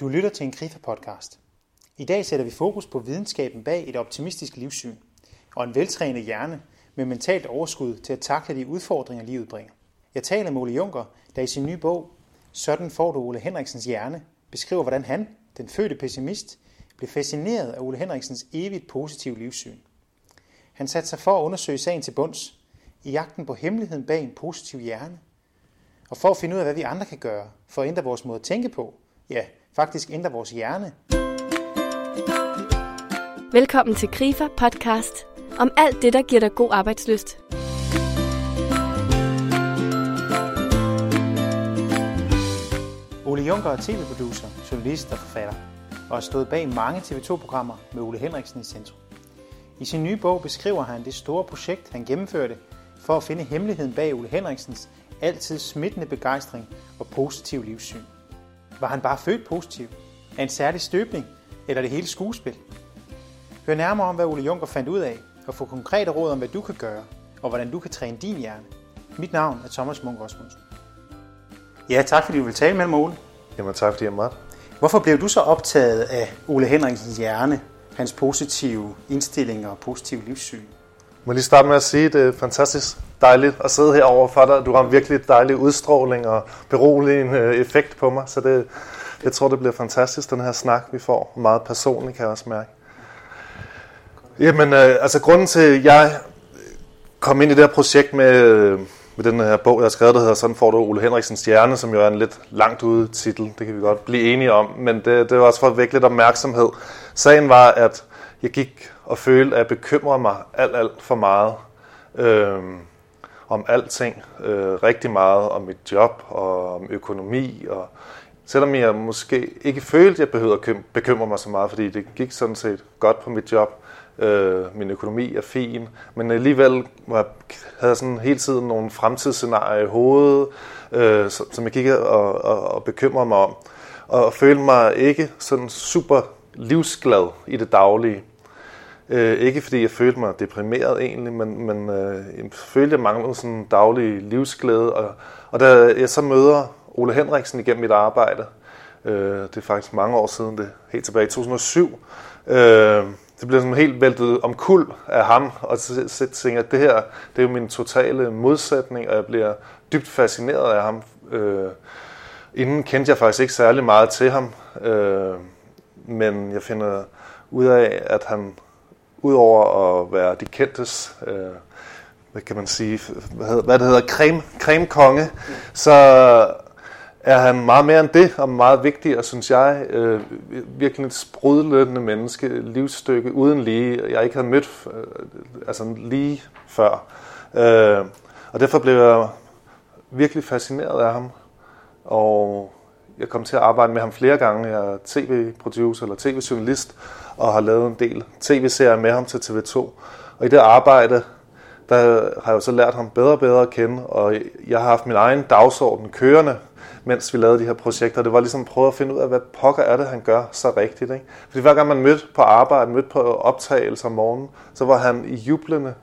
Du lytter til en KRIFA-podcast. I dag sætter vi fokus på videnskaben bag et optimistisk livssyn og en veltrænet hjerne med mentalt overskud til at takle de udfordringer, livet bringer. Jeg taler med Ole Junker, der i sin nye bog, Sådan får du Ole Henriksens hjerne, beskriver, hvordan han, den fødte pessimist, blev fascineret af Ole Henriksens evigt positive livssyn. Han satte sig for at undersøge sagen til bunds, i jagten på hemmeligheden bag en positiv hjerne, og for at finde ud af, hvad vi andre kan gøre for at ændre vores måde at tænke på, ja, faktisk ændre vores hjerne. Velkommen til Grifer podcast om alt det, der giver dig god arbejdsløst. Ole Junker er tv-producer, journalist og forfatter, og har stået bag mange TV2-programmer med Ole Henriksen i centrum. I sin nye bog beskriver han det store projekt, han gennemførte for at finde hemmeligheden bag Ole Henriksens altid smittende begejstring og positiv livssyn. Var han bare født positiv? Af en særlig støbning? Eller det hele skuespil? Hør nærmere om, hvad Ole Junker fandt ud af, og få konkrete råd om, hvad du kan gøre, og hvordan du kan træne din hjerne. Mit navn er Thomas Munk Rasmussen. Ja, tak fordi du vil tale med mig, Ole. Jamen tak fordi jeg måtte. Hvorfor blev du så optaget af Ole Henriksens hjerne, hans positive indstillinger og positive livssyn? Jeg må lige starte med at sige, at det er fantastisk dejligt at sidde herovre for dig. Du har en virkelig dejlig udstråling og beroligende øh, effekt på mig, så det, jeg tror, det bliver fantastisk, den her snak, vi får. Meget personligt, kan jeg også mærke. Jamen, øh, altså grunden til, at jeg kom ind i det her projekt med, øh, med den her bog, jeg har skrevet, der hedder Sådan får du Ole Henriksens hjerne, som jo er en lidt langt ude titel, det kan vi godt blive enige om, men det, det var også for at vække lidt opmærksomhed. Sagen var, at jeg gik og følte, at jeg bekymrede mig alt, alt for meget øh, om alting. Øh, rigtig meget om mit job og om økonomi. Og selvom jeg måske ikke følte, at jeg behøvede at bekymre mig så meget, fordi det gik sådan set godt på mit job. Øh, min økonomi er fin, men alligevel var, havde jeg sådan hele tiden nogle fremtidsscenarier i hovedet, øh, som, som jeg gik og, og, og bekymrede mig om. Og følte mig ikke sådan super livsglad i det daglige. Øh, ikke fordi jeg følte mig deprimeret egentlig, men, men øh, jeg følte, at jeg manglede sådan daglig livsglæde. Og, og da jeg så møder Ole Henriksen igennem mit arbejde, øh, det er faktisk mange år siden, det helt tilbage i 2007, øh, det blev sådan helt væltet om kul af ham, og så, så tænkte jeg, at det her, det er jo min totale modsætning, og jeg bliver dybt fascineret af ham. Øh, inden kendte jeg faktisk ikke særlig meget til ham, øh, men jeg finder ud af, at han udover at være de kendtes, øh, hvad kan man sige, hvad, hedder, hvad det hedder, creme, creme konge, så er han meget mere end det, og meget vigtig, og synes jeg, øh, virkelig et sprudlende menneske, livsstykke uden lige, jeg ikke havde mødt øh, altså lige før. Øh, og derfor blev jeg virkelig fascineret af ham, og jeg kom til at arbejde med ham flere gange. Jeg er tv-producer eller tv-journalist, og har lavet en del tv-serier med ham til TV2. Og i det arbejde, der har jeg jo så lært ham bedre og bedre at kende, og jeg har haft min egen dagsorden kørende, mens vi lavede de her projekter. Det var ligesom at prøve at finde ud af, hvad pokker er det, han gør så rigtigt. Ikke? Fordi hver gang man mødte på arbejde, mødte på optagelser om morgenen, så var han i jublende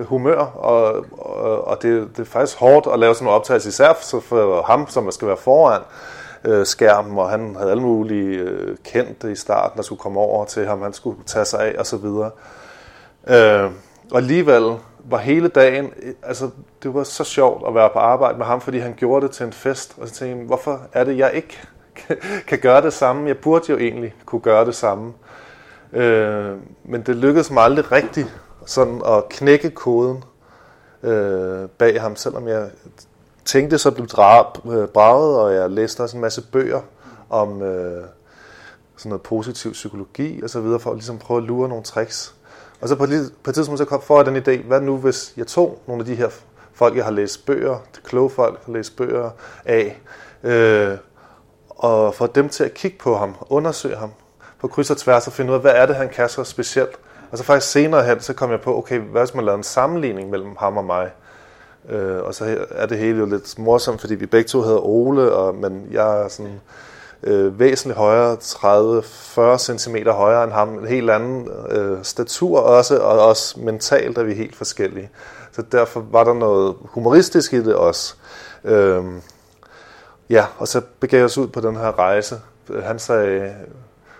humør, og, og, og det, det er faktisk hårdt at lave sådan en optagelse, især for ham, som skal være foran øh, skærmen, og han havde alle mulige øh, kendte i starten, der skulle komme over til ham, han skulle tage sig af osv. Øh, og alligevel var hele dagen, øh, altså det var så sjovt at være på arbejde med ham, fordi han gjorde det til en fest, og så tænkte jeg, hvorfor er det, jeg ikke kan gøre det samme? Jeg burde jo egentlig kunne gøre det samme. Øh, men det lykkedes mig aldrig rigtigt sådan at knække koden øh, bag ham, selvom jeg tænkte, så blev øh, braget, og jeg læste også en masse bøger om øh, sådan noget positiv psykologi og så videre, for at ligesom prøve at lure nogle tricks. Og så på, på et tidspunkt så kom for den idé, hvad nu hvis jeg tog nogle af de her folk, jeg har læst bøger, de kloge folk, har læst bøger af, øh, og få dem til at kigge på ham, undersøge ham på kryds og tværs og finde ud af, hvad er det, han kan så specielt. Og så faktisk senere hen, så kom jeg på, okay, hvad hvis man lavede en sammenligning mellem ham og mig? Øh, og så er det hele jo lidt morsomt, fordi vi begge to hedder Ole, og, men jeg er sådan øh, væsentligt højere, 30-40 cm højere end ham, en helt anden øh, statur også, og også mentalt er vi helt forskellige. Så derfor var der noget humoristisk i det også. Øh, ja, og så begav jeg os ud på den her rejse, han sagde,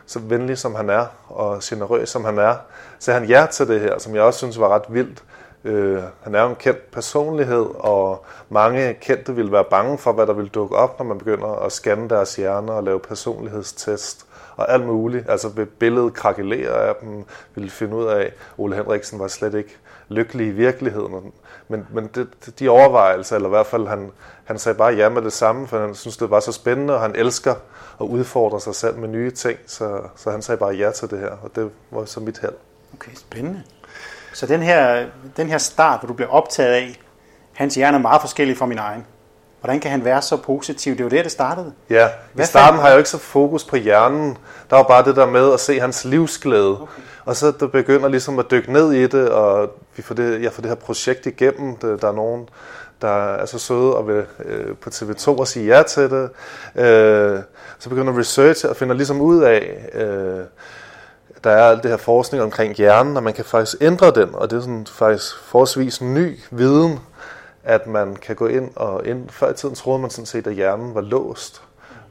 så venlig som han er, og generøs som han er, sagde han ja til det her, som jeg også synes var ret vildt. Øh, han er jo en kendt personlighed, og mange kendte ville være bange for, hvad der ville dukke op, når man begynder at scanne deres hjerner og lave personlighedstest og alt muligt. Altså ved billedet krakelere af dem, ville finde ud af, at Ole Henriksen var slet ikke lykkelig i virkeligheden. Men, men det, de overvejelser, eller i hvert fald han, han sagde bare ja med det samme, for han synes, det var så spændende, og han elsker at udfordre sig selv med nye ting, så, så han sagde bare ja til det her, og det var så mit held. Okay, spændende. Så den her, den her start, hvor du bliver optaget af, hans hjerne er meget forskellig fra min egen. Hvordan kan han være så positiv? Det var der, det startede. Ja, Hvad i starten har jeg jo ikke så fokus på hjernen. Der var bare det der med at se hans livsglæde. Okay. Og så det begynder ligesom at dykke ned i det, og vi får det, jeg får det her projekt igennem. Der er nogen, der er så søde og vil øh, på TV2 og sige ja til det. Øh, så begynder at researche og finder ligesom ud af, øh, der er alt det her forskning omkring hjernen, og man kan faktisk ændre den, og det er sådan faktisk forholdsvis ny viden, at man kan gå ind og ind. Før i tiden troede man sådan set, at hjernen var låst,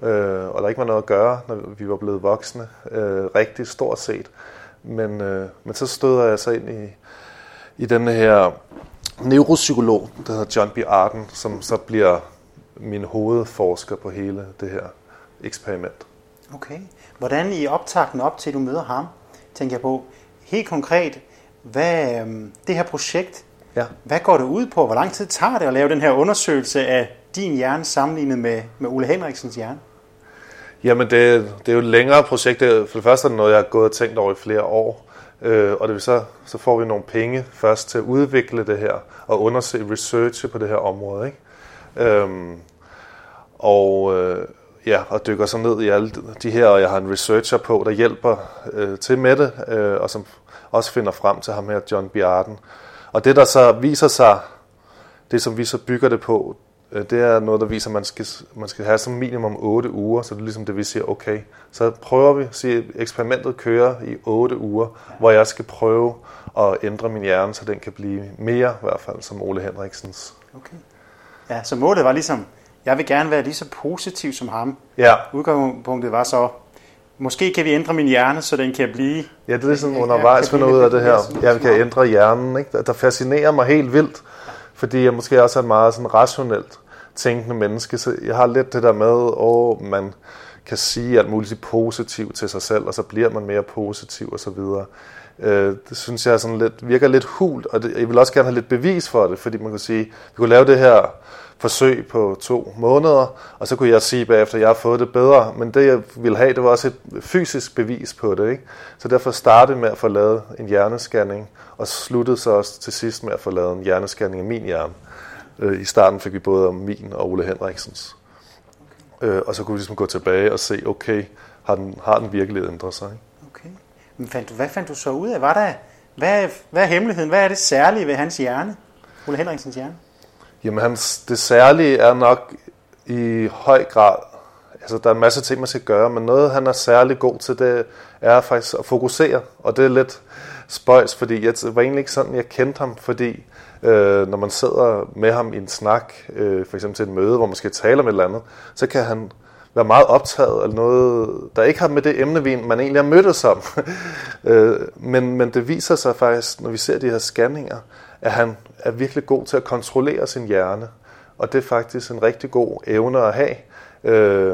øh, og der ikke var noget at gøre, når vi var blevet voksne, øh, rigtig stort set. Men, øh, men så støder jeg så ind i, i den her neuropsykolog, der hedder John B. Arden, som så bliver min hovedforsker på hele det her eksperiment. Okay. Hvordan i optakten op til, at du møder ham, tænker jeg på, helt konkret, hvad øhm, det her projekt, ja. hvad går det ud på? Hvor lang tid tager det at lave den her undersøgelse af din hjerne sammenlignet med, med Ole Henriksens hjerne? Jamen, det, det er jo et længere projekt. For det første er det noget, jeg har gået og tænkt over i flere år. Øh, og det vil så, så får vi nogle penge først til at udvikle det her og undersøge research på det her område. Ikke? Øhm, og, øh, ja, og dykker så ned i alle de her, og jeg har en researcher på, der hjælper øh, til med det, øh, og som også finder frem til ham her, John Biarden. Og det, der så viser sig, det som vi så bygger det på, øh, det er noget, der viser, at man skal, man skal have som minimum 8 uger, så det er ligesom det, vi siger, okay, så prøver vi, at eksperimentet kører i 8 uger, hvor jeg skal prøve at ændre min hjerne, så den kan blive mere, i hvert fald, som Ole Henriksens. Okay. Ja, så målet var ligesom, jeg vil gerne være lige så positiv som ham. Ja. Udgangspunktet var så, måske kan vi ændre min hjerne, så den kan blive... Ja, det er sådan undervejs finde ud af det her. Jeg kan ændre hjernen, ikke? Der fascinerer mig helt vildt, fordi jeg måske også er et meget sådan rationelt tænkende menneske, så jeg har lidt det der med, at man kan sige alt muligt positivt til sig selv, og så bliver man mere positiv og så videre. Øh, det synes jeg sådan lidt, virker lidt hult, og det, jeg vil også gerne have lidt bevis for det, fordi man kan sige, vi kunne lave det her forsøg på to måneder, og så kunne jeg sige bagefter, at jeg har fået det bedre. Men det, jeg ville have, det var også et fysisk bevis på det. Ikke? Så derfor startede med at få lavet en hjernescanning, og sluttede så også til sidst med at få lavet en hjernescanning af min hjerne. Øh, I starten fik vi både om min og Ole Henriksens. Øh, og så kunne vi ligesom gå tilbage og se, okay, har den, har den virkelig ændret sig? Ikke? Okay. Men fandt du, hvad fandt du så ud af? Var der, hvad, hvad er hemmeligheden? Hvad er det særlige ved hans hjerne? Ole Henriksens hjerne? Jamen hans, det særlige er nok i høj grad, altså der er en masse ting, man skal gøre, men noget han er særlig god til, det er faktisk at fokusere, og det er lidt spøjs, fordi jeg var egentlig ikke sådan, jeg kendte ham, fordi øh, når man sidder med ham i en snak, øh, for eksempel til et møde, hvor man skal tale om et eller andet, så kan han være meget optaget af noget, der ikke har med det emne, man egentlig har mødtes om. øh, men, men det viser sig faktisk, når vi ser de her scanninger, at han er virkelig god til at kontrollere sin hjerne. Og det er faktisk en rigtig god evne at have, øh,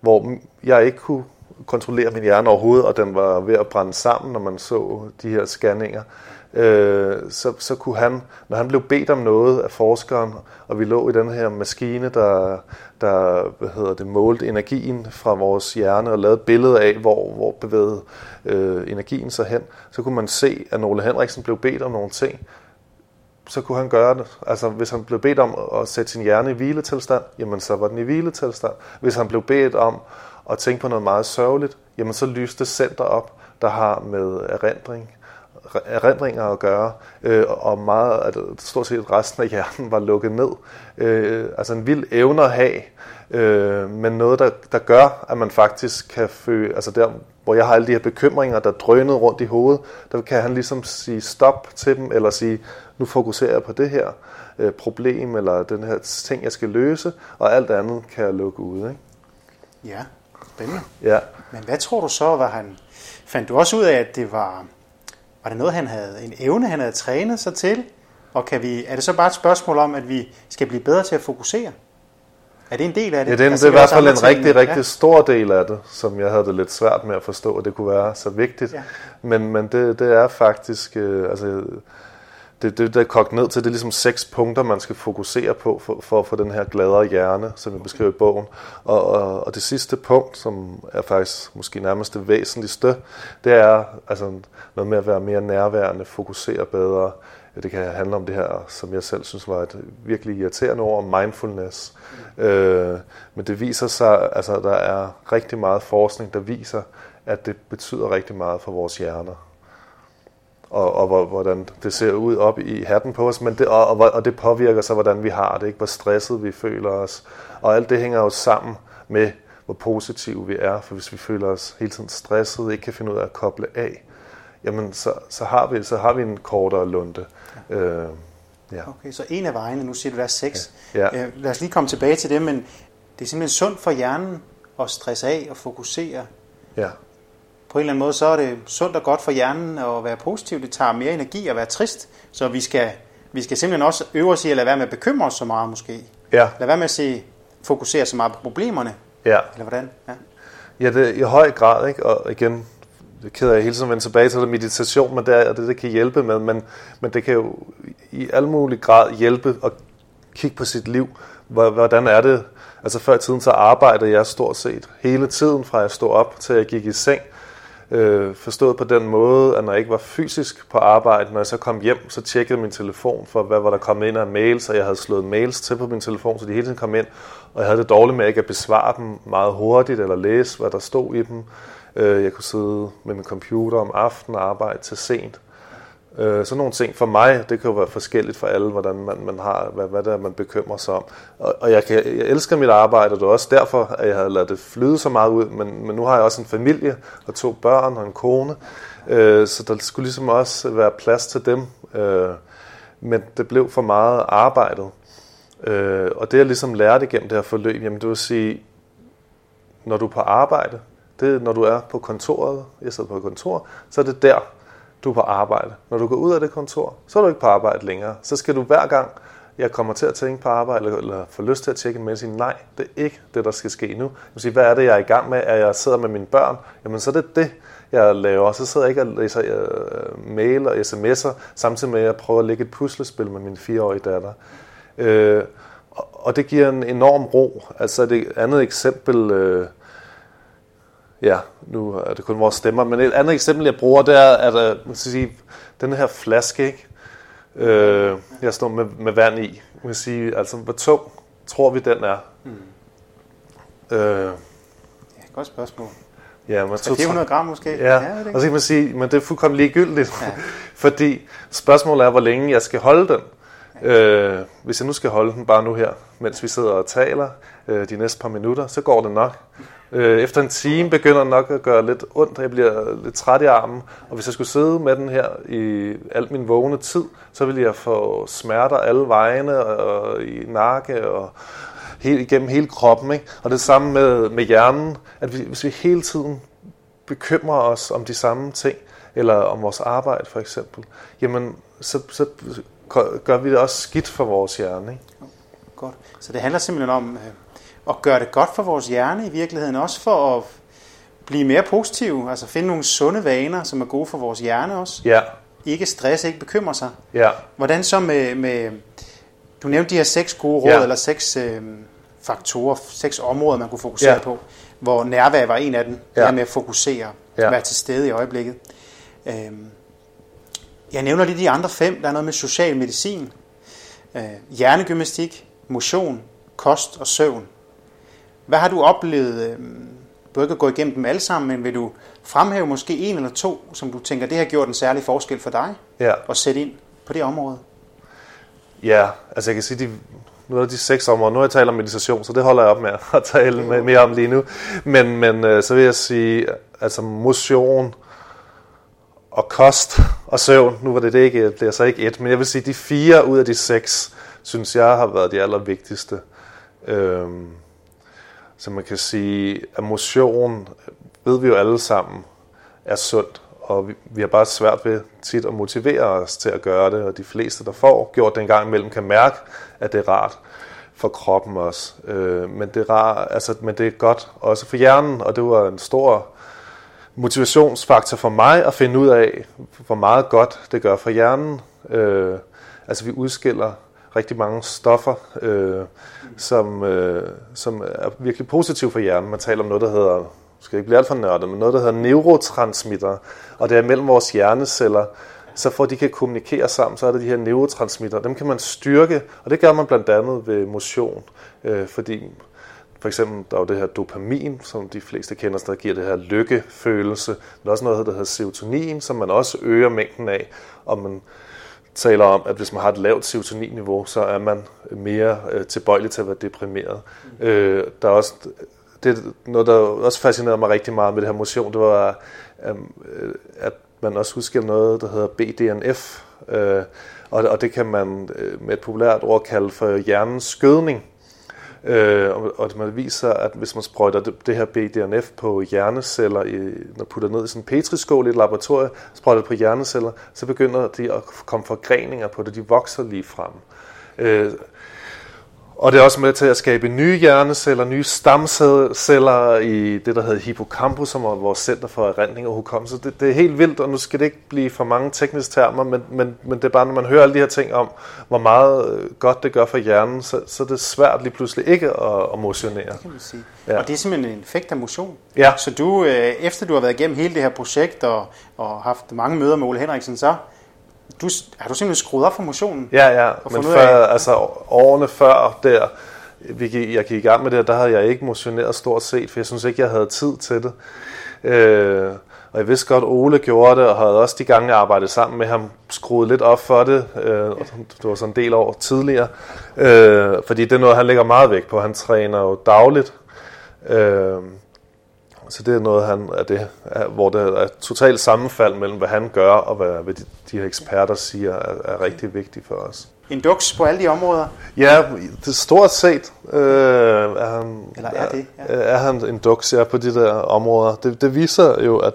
hvor jeg ikke kunne kontrollere min hjerne overhovedet, og den var ved at brænde sammen, når man så de her scanninger. Øh, så, så kunne han, når han blev bedt om noget af forskeren, og vi lå i den her maskine, der, der hvad hedder det, målte energien fra vores hjerne og lavede et billede af, hvor, hvor bevægede øh, energien sig hen, så kunne man se, at Ole Henriksen blev bedt om nogle ting, så kunne han gøre det. Altså, hvis han blev bedt om at sætte sin hjerne i hviletilstand, jamen så var den i hviletilstand. Hvis han blev bedt om at tænke på noget meget sørgeligt, jamen så lyste center op, der har med erindring, erindringer at gøre, øh, og meget, at stort set resten af hjernen var lukket ned. Øh, altså en vild evne at have, øh, men noget, der, der gør, at man faktisk kan føle, altså der, hvor jeg har alle de her bekymringer, der drønede rundt i hovedet, der kan han ligesom sige stop til dem, eller sige, nu fokuserer jeg på det her øh, problem, eller den her ting, jeg skal løse, og alt andet kan jeg lukke ud. Ikke? Ja. Spændende. Ja. Men hvad tror du så, var han... Fandt du også ud af, at det var... Var det noget, han havde... En evne, han havde trænet sig til? Og kan vi, er det så bare et spørgsmål om, at vi skal blive bedre til at fokusere? Er det en del af det? Ja, det, er, Altså, det er i hvert fald en rigtig, rigtig stor del af det, som jeg havde det lidt svært med at forstå, at det kunne være så vigtigt. Ja. Men, men det, det er faktisk, øh, altså, det, det, det er kogt ned til, det er ligesom seks punkter, man skal fokusere på for, for at få den her gladere hjerne, som jeg beskriver i bogen. Og, og, og det sidste punkt, som er faktisk måske nærmest det væsentligste, det er altså, noget med at være mere nærværende, fokusere bedre. Det kan handle om det her, som jeg selv synes var et virkelig irriterende ord, mindfulness. Øh, men det viser sig, altså der er rigtig meget forskning, der viser, at det betyder rigtig meget for vores hjerner og, og hvor- hvordan det ser ud op i hatten på os, men det, og, og, og det påvirker så, hvordan vi har det, ikke? hvor stresset vi føler os. Og alt det hænger jo sammen med, hvor positive vi er, for hvis vi føler os hele tiden stresset, ikke kan finde ud af at koble af, jamen så, så, har, vi, så har vi en kortere lunte. Ja. Øh, ja. Okay, så en af vejene, nu siger du, der er seks. Ja. Øh, lad os lige komme tilbage til det, men det er simpelthen sundt for hjernen at stresse af og fokusere. ja. På en eller anden måde, så er det sundt og godt for hjernen at være positiv. Det tager mere energi at være trist. Så vi skal, vi skal simpelthen også øve os i at lade være med at bekymre os så meget måske. Ja, Lad være med at se, fokusere så meget på problemerne. ja. Eller hvordan? Ja. Ja, det i høj grad, ikke? Og igen, det er ked af, at jeg hele tiden vender tilbage til det meditation, men det er det, det kan hjælpe med, men, men det kan jo i al mulig grad hjælpe at kigge på sit liv. Hvor- Hvordan er det? Altså før i tiden, så arbejdede jeg stort set hele tiden, fra jeg stod op til jeg gik i seng. Øh, forstået på den måde, at når jeg ikke var fysisk på arbejde, når jeg så kom hjem, så tjekkede min telefon for, hvad var der kommet ind af mails, og jeg havde slået mails til på min telefon, så de hele tiden kom ind, og jeg havde det dårligt med ikke at besvare dem meget hurtigt, eller læse, hvad der stod i dem. Øh, jeg kunne sidde med min computer om aftenen og arbejde til sent. Øh, sådan nogle ting for mig, det kan jo være forskelligt for alle, hvordan man, man har, hvad, hvad det er, man bekymrer sig om. Og, og jeg, kan, jeg elsker mit arbejde, og det er også derfor, at jeg har ladet det flyde så meget ud, men, men nu har jeg også en familie, og to børn og en kone, øh, så der skulle ligesom også være plads til dem. Øh, men det blev for meget arbejdet. Øh, og det jeg ligesom lærte igennem det her forløb, jamen det vil sige, når du er på arbejde, det er, når du er på kontoret, jeg sidder på et kontor, så er det der, du er på arbejde. Når du går ud af det kontor, så er du ikke på arbejde længere. Så skal du hver gang, jeg kommer til at tænke på arbejde, eller, eller får lyst til at tjekke en mail, sige, nej, det er ikke det, der skal ske nu. Jeg vil sige, hvad er det, jeg er i gang med? Er jeg sidder med mine børn? Jamen, så er det det, jeg laver. Så sidder jeg ikke og læser uh, mail og sms'er, samtidig med, at jeg prøver at lægge et puslespil med min fireårige datter. Øh, og- og det giver en enorm ro. Altså det andet eksempel, øh, ja, nu er det kun vores stemmer, men et andet eksempel, jeg bruger, det er, at øh, man skal sige, den her flaske, ikke? Øh, jeg står med, med vand i. Man kan sige, altså, hvor tung tror vi, den er? Øh, ja, godt spørgsmål. ja, man Er 400 gram måske? Ja, ved det og så kan man sige, men det er fuldkommen ligegyldigt, Ja. ja. fordi spørgsmålet er, hvor længe jeg skal holde den. Øh, hvis jeg nu skal holde den bare nu her, mens vi sidder og taler øh, de næste par minutter, så går det nok. Øh, efter en time begynder den nok at gøre lidt ondt, og jeg bliver lidt træt i armen. Og hvis jeg skulle sidde med den her i al min vågne tid, så ville jeg få smerter alle vejene og i nakke og helt igennem hele kroppen. Ikke? Og det samme med, med hjernen, at vi, hvis vi hele tiden bekymrer os om de samme ting, eller om vores arbejde for eksempel, jamen så, så gør vi det også skidt for vores hjerne. Ikke? Godt. Så det handler simpelthen om øh, at gøre det godt for vores hjerne i virkeligheden, også for at blive mere positiv, altså finde nogle sunde vaner, som er gode for vores hjerne også. Ja, Ikke stresse, ikke bekymre sig. ja, Hvordan så med, med du nævnte de her seks gode råd, Ja. eller seks øh, faktorer, seks områder, man kunne fokusere Ja. på, hvor nærvær var en af dem. Ja. det her med at fokusere, Ja. være til stede i øjeblikket. Øhm, jeg nævner lige de andre fem, der er noget med social medicin, øh, hjernegymnastik, motion, kost og søvn. Hvad har du oplevet, du ikke at gå igennem dem alle sammen, men vil du fremhæve måske en eller to, som du tænker, det har gjort en særlig forskel for dig, ja. og sætte ind på det område? Ja, altså jeg kan sige, de, nu er de seks områder. Nu har jeg talt om meditation, så det holder jeg op med at tale med, mere om lige nu. Men, men øh, så vil jeg sige, altså motion og kost og søvn, nu var det, det ikke, det er så ikke et, men jeg vil sige, de fire ud af de seks, synes jeg har været de allervigtigste. Øhm, så man kan sige, at motion øh, ved vi jo alle sammen er sundt, og vi, vi har bare svært ved tit at motivere os til at gøre det, og de fleste, der får gjort det en gang imellem, kan mærke, at det er rart for kroppen også. Øh, men, det er rar, altså, men det er godt også for hjernen, og det var en stor motivationsfaktor for mig at finde ud af, hvor meget godt det gør for hjernen. Øh, altså vi udskiller rigtig mange stoffer, øh, som, øh, som er virkelig positive for hjernen. Man taler om noget, der hedder, skal ikke blive alt for nørdet, men noget, der hedder neurotransmitter, og det er mellem vores hjerneceller, så for at de kan kommunikere sammen, så er der de her neurotransmitter. Dem kan man styrke, og det gør man blandt andet ved motion, øh, fordi for eksempel, der er jo det her dopamin, som de fleste kender, der giver det her lykkefølelse. Der er også noget, der hedder serotonin, som man også øger mængden af. Og man taler om, at hvis man har et lavt serotoninniveau, så er man mere øh, tilbøjelig til at være deprimeret. Mm. Øh, der er også det noget, der også fascinerede mig rigtig meget med det her motion, det var, øh, at man også husker noget, der hedder BDNF, øh, og, og det kan man øh, med et populært ord kalde for hjernens skødning. Øh, og, og man viser, at hvis man sprøjter det, det her BDNF på hjerneceller, i, når putter ned i sådan en petriskål i et laboratorium, sprøjter det på hjerneceller, så begynder de at komme forgreninger på det. De vokser lige frem. Øh, og det er også med til at skabe nye hjerneceller, nye stamceller i det, der hedder hippocampus, som er vores center for erindring og hukommelse. Det, det er helt vildt, og nu skal det ikke blive for mange tekniske termer, men, men, men det er bare, når man hører alle de her ting om, hvor meget øh, godt det gør for hjernen, så, så det er svært lige pludselig ikke at, at motionere. Det kan man sige. Ja. Og det er simpelthen en effekt af motion. Ja. Så du, øh, efter du har været igennem hele det her projekt og, og haft mange møder med Ole Henriksen, så du, har du simpelthen skruet op for motionen? Ja, ja. Men før, af... altså, årene før der, vi gik, jeg gik i gang med det, der havde jeg ikke motioneret stort set, for jeg synes ikke, jeg havde tid til det. Øh, og jeg vidste godt, Ole gjorde det, og havde også de gange, jeg arbejdede sammen med ham, skruet lidt op for det. Øh, det var sådan en del år tidligere. Øh, fordi det er noget, han lægger meget vægt på. Han træner jo dagligt. Øh, så det er noget, han, er det, er, hvor det er totalt sammenfald mellem, hvad han gør, og hvad, hvad de, de her eksperter siger, er, er rigtig vigtigt for os. En duks på alle de områder? Ja, det stort set øh, er, han, Eller er, det, ja. er, er han en duks ja, på de der områder. Det, det viser jo, at,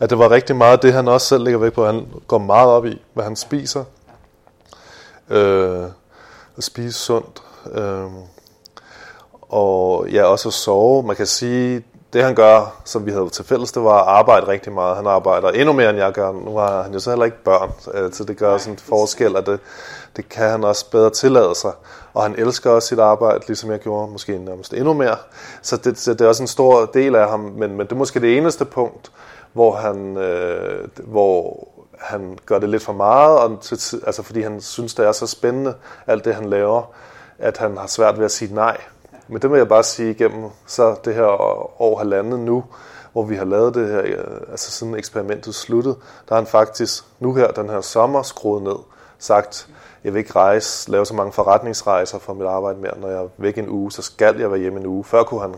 at det var rigtig meget det, han også selv lægger væk på. Han går meget op i, hvad han spiser. Øh, at spise sundt. Øh, og ja, også at sove. Man kan sige, det han gør, som vi havde til fælles, det var at arbejde rigtig meget. Han arbejder endnu mere, end jeg gør. Nu har han jo så heller ikke børn, øh, så det gør sådan en forskel, at det, det kan han også bedre tillade sig. Og han elsker også sit arbejde, ligesom jeg gjorde, måske nærmest endnu mere. Så det, så det er også en stor del af ham, men, men det er måske det eneste punkt, hvor han, øh, hvor han gør det lidt for meget, og til, altså fordi han synes, det er så spændende, alt det han laver, at han har svært ved at sige nej. Men det må jeg bare sige igennem så det her år halvandet nu, hvor vi har lavet det her, øh, altså siden eksperimentet sluttede, der har han faktisk nu her, den her sommer, skruet ned, sagt, jeg vil ikke rejse, lave så mange forretningsrejser for mit arbejde mere. Når jeg er væk en uge, så skal jeg være hjemme en uge. Før kunne han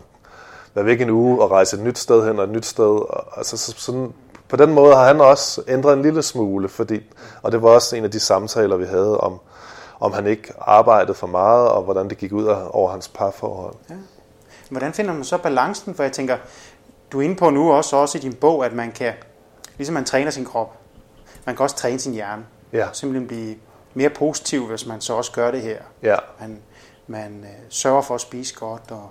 være væk en uge og rejse et nyt sted hen og et nyt sted. Altså, så, sådan, på den måde har han også ændret en lille smule, fordi, og det var også en af de samtaler, vi havde om, om han ikke arbejdede for meget, og hvordan det gik ud over hans parforhold. Ja. Hvordan finder man så balancen? For jeg tænker, du er inde på nu også, også i din bog, at man kan, ligesom man træner sin krop, man kan også træne sin hjerne. Ja. Simpelthen blive mere positiv, hvis man så også gør det her. Ja. Man, man øh, sørger for at spise godt og,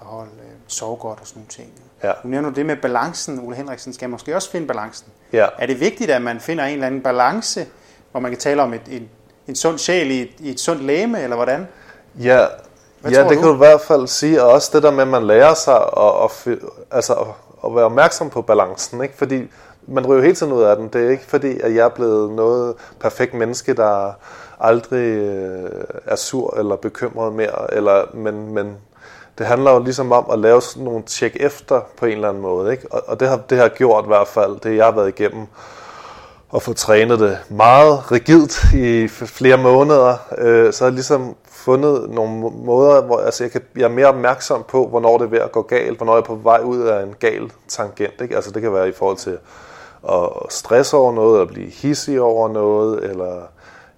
og holde, øh, sove godt og sådan nogle ting. Ja. Nu nævner du det med balancen. Ole Henriksen skal måske også finde balancen. Ja. Er det vigtigt, at man finder en eller anden balance, hvor man kan tale om et, en, en sund sjæl i et, i et sundt læme, eller hvordan? Ja, Hvad ja det du? kan du i hvert fald sige, og også det der med, at man lærer sig at, at, altså at, at være opmærksom på balancen, ikke? fordi man ryger hele tiden ud af den. Det er ikke fordi, at jeg er blevet noget perfekt menneske, der aldrig øh, er sur eller bekymret mere, eller, men, men det handler jo ligesom om at lave sådan nogle tjek efter på en eller anden måde. Ikke? Og, og det, har, det har gjort i hvert fald, det jeg har været igennem, at få trænet det meget rigidt i flere måneder, øh, så har jeg ligesom fundet nogle måder, hvor altså, jeg, kan, jeg er mere opmærksom på, hvornår det er ved at gå galt, hvornår jeg er på vej ud af en gal tangent. Ikke? Altså det kan være i forhold til at stresse over noget, eller blive hissig over noget, eller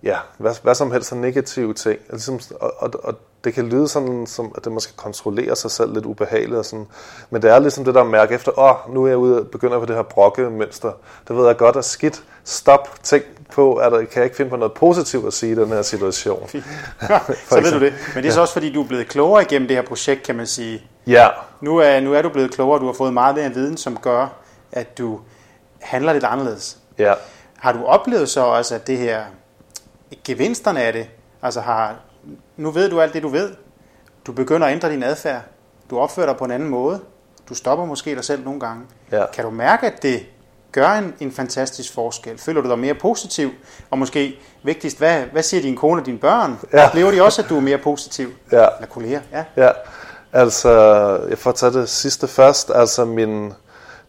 ja, hvad, hvad som helst af negative ting. Ligesom, og, og, og det kan lyde sådan, som at det måske kontrollere sig selv lidt ubehageligt. Og sådan. Men det er ligesom det der mærke efter, åh, oh, nu er jeg ude og begynder på det her brokke-mønster. Det ved jeg godt er skidt. Stop, tænk på, at der, kan jeg ikke finde på noget positivt at sige i den her situation. Så ved du det. Men det er så også, fordi du er blevet klogere igennem det her projekt, kan man sige. Ja. Nu er, nu er du blevet klogere, du har fået meget mere viden, som gør, at du handler lidt anderledes. Ja. Har du oplevet så også, at det her, gevinsterne af det, altså har, nu ved du alt det, du ved. Du begynder at ændre din adfærd. Du opfører dig på en anden måde. Du stopper måske dig selv nogle gange. Ja. Kan du mærke, at det gør en, en fantastisk forskel? Føler du dig mere positiv? Og måske vigtigst, hvad, hvad siger din kone og dine børn? Ja. Oplever de også, at du er mere positiv? Ja. Eller kolleger? Ja. Ja, altså, jeg får tage det sidste først. Altså, min,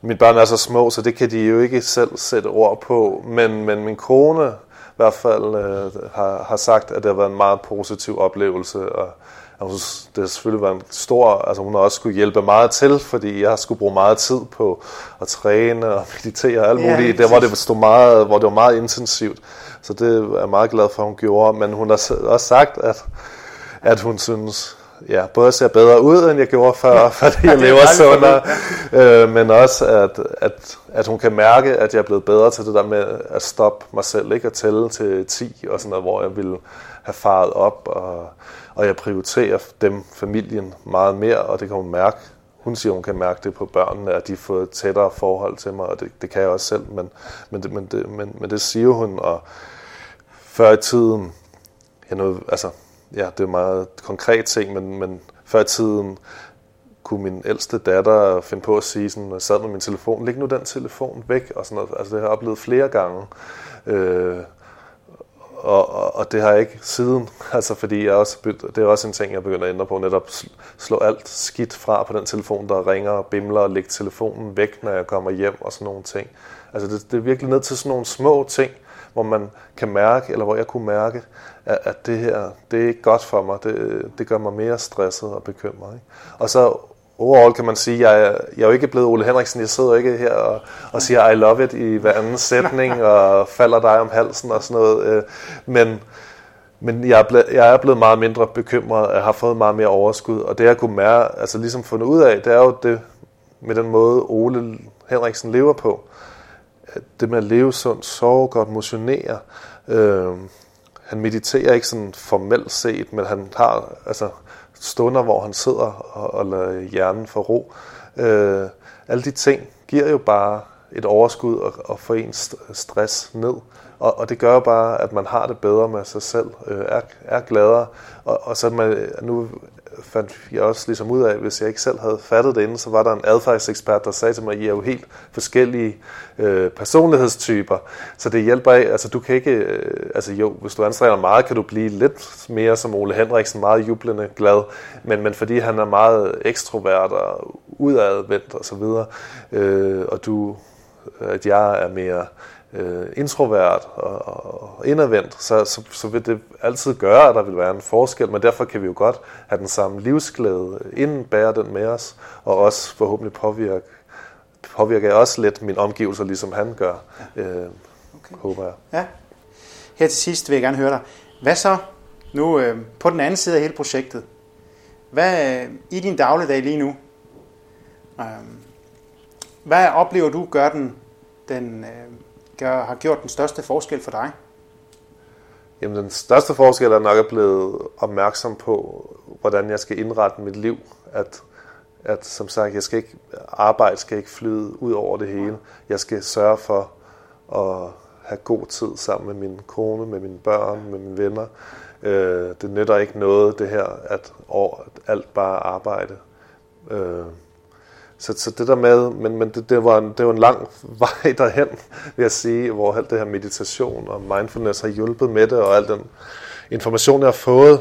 mine børn er så små, så det kan de jo ikke selv sætte ord på. Men, men min kone hvert fald øh, har, har sagt, at det har været en meget positiv oplevelse. Og jeg synes, det har selvfølgelig været en stor... Altså, hun har også skulle hjælpe meget til, fordi jeg har skulle bruge meget tid på at træne og meditere og alt Ja, muligt. Det, hvor det, stod meget, hvor det var meget intensivt. Så det er jeg meget glad for, at hun gjorde. Men hun har også sagt, at, at hun synes, ja, både jeg ser bedre ud, end jeg gjorde før, fordi jeg er lever sundere, øh, men også, at, at, at hun kan mærke, at jeg er blevet bedre til det der med at stoppe mig selv, ikke? At tælle til 10, og sådan noget, hvor jeg ville have faret op, og, og jeg prioriterer dem, familien, meget mere, og det kan hun mærke. Hun siger, hun kan mærke det på børnene, at de får tættere forhold til mig, og det, det kan jeg også selv, men, men, det, men, det, men, men det siger hun, og før i tiden, ja, noget, altså, ja, det er meget konkret ting, men, men før i tiden kunne min ældste datter finde på at sige, sådan, når jeg sad med min telefon, læg nu den telefon væk, og sådan noget. Altså, det har jeg oplevet flere gange. Øh, og, og, og det har jeg ikke siden, altså fordi jeg også, det er også en ting, jeg begynder at ændre på, netop slå alt skidt fra på den telefon, der ringer og bimler, og lægge telefonen væk, når jeg kommer hjem og sådan nogle ting. Altså det, det er virkelig ned til sådan nogle små ting, hvor man kan mærke, eller hvor jeg kunne mærke, at, at det her, det er ikke godt for mig, det, det gør mig mere stresset og bekymret. Ikke? Og så overall kan man sige, jeg, er- jeg er jo ikke blevet Ole Henriksen, jeg sidder ikke her og, og siger I love it i hver anden sætning, og falder dig om halsen og sådan noget, øh, men, men jeg er, blevet, jeg er blevet meget mindre bekymret, jeg har fået meget mere overskud, og det jeg kunne mærke, altså ligesom fundet ud af, det er jo det med den måde Ole Henriksen lever på, at det med at leve sundt, sove godt, motionere, øh, han mediterer ikke sådan formelt set, men han har altså stunder, hvor han sidder og, og lader hjernen få ro. Øh, alle de ting giver jo bare et overskud og, og får ens st- stress ned. Og, og det gør jo bare, at man har det bedre med sig selv, øh, er, er gladere. Og, og så man, nu fandt jeg også ligesom ud af, hvis jeg ikke selv havde fattet det inden, så var der en adfærdsekspert, der sagde til mig, at I er jo helt forskellige øh, personlighedstyper. Så det hjælper af, altså du kan ikke, øh, altså jo, hvis du anstrenger meget, kan du blive lidt mere som Ole Henriksen, meget jublende glad, men, men fordi han er meget ekstrovert og udadvendt og så videre, øh, og du, at jeg er mere øh, introvert og, og, indadvendt, så, så, så vil det altid gøre, at der vil være en forskel, men derfor kan vi jo godt have den samme livsglæde, indbære den med os, og også forhåbentlig påvirke, påvirker jeg også lidt mine omgivelser, ligesom han gør, øh, okay. håber jeg. Ja. Her til sidst vil jeg gerne høre dig. Hvad så nu øh, på den anden side af hele projektet? Hvad øh, i din dagligdag lige nu? Øh, hvad oplever du gør den, den øh, gør, har gjort den største forskel for dig? Jamen, den største forskel er nok at blevet opmærksom på, hvordan jeg skal indrette mit liv. At, at som sagt, jeg skal ikke, arbejde skal ikke flyde ud over det hele. Jeg skal sørge for at have god tid sammen med min kone, med mine børn, med mine venner. Øh, det nytter ikke noget, det her, at over, at alt bare arbejde. Øh, så, så det der med, men, men det, det, var en, det var en lang vej derhen, vil jeg sige, hvor alt det her meditation og mindfulness har hjulpet med det, og al den information, jeg har fået,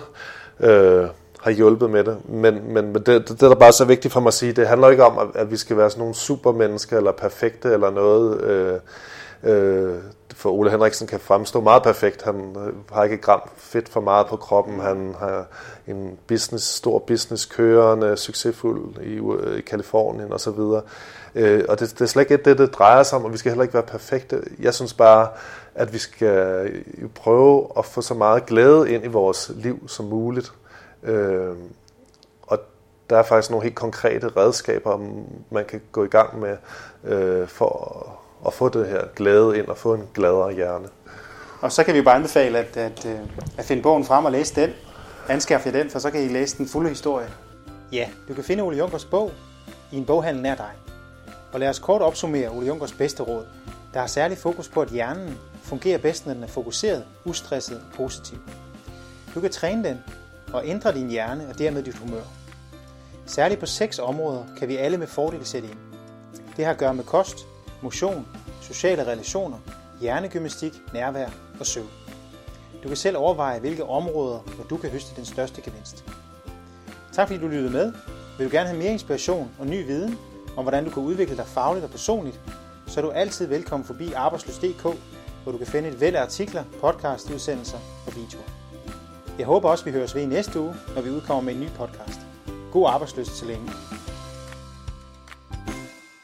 øh, har hjulpet med det. Men, men det, det, det, der bare er så vigtigt for mig at sige, det handler ikke om, at, at vi skal være sådan nogle supermennesker, eller perfekte, eller noget. Øh, øh, for Ole Henriksen kan fremstå meget perfekt. Han øh, har ikke et gram fedt for meget på kroppen. Han har en business, stor business kørende, succesfuld i, øh, i Kalifornien osv. Øh, og det, det er slet ikke det, det drejer sig om, og vi skal heller ikke være perfekte. Jeg synes bare, at vi skal prøve at få så meget glæde ind i vores liv som muligt. Øh, og der er faktisk nogle helt konkrete redskaber, man kan gå i gang med øh, for at, få det her glæde ind og få en gladere hjerne. Og så kan vi bare anbefale at, at, øh, at finde bogen frem og læse den. Anskaffe jer den, for så kan I læse den fulde historie. Ja, du kan finde Ole Junkers bog i en boghandel nær dig. Og lad os kort opsummere Ole Junkers bedste råd. Der har særlig fokus på, at hjernen fungerer bedst, når den er fokuseret, ustresset og positiv. Du kan træne den og ændre din hjerne og dermed dit humør. Særligt på seks områder kan vi alle med fordel sætte ind. Det har at gøre med kost, motion, sociale relationer, hjernegymnastik, nærvær og søvn. Du kan selv overveje, hvilke områder, hvor du kan høste den største gevinst. Tak fordi du lyttede med. Vil du gerne have mere inspiration og ny viden om, hvordan du kan udvikle dig fagligt og personligt, så er du altid velkommen forbi arbejdsløs.dk, hvor du kan finde et væld af artikler, podcast, udsendelser og videoer. Jeg håber også, vi høres ved i næste uge, når vi udkommer med en ny podcast. God arbejdsløs til længe.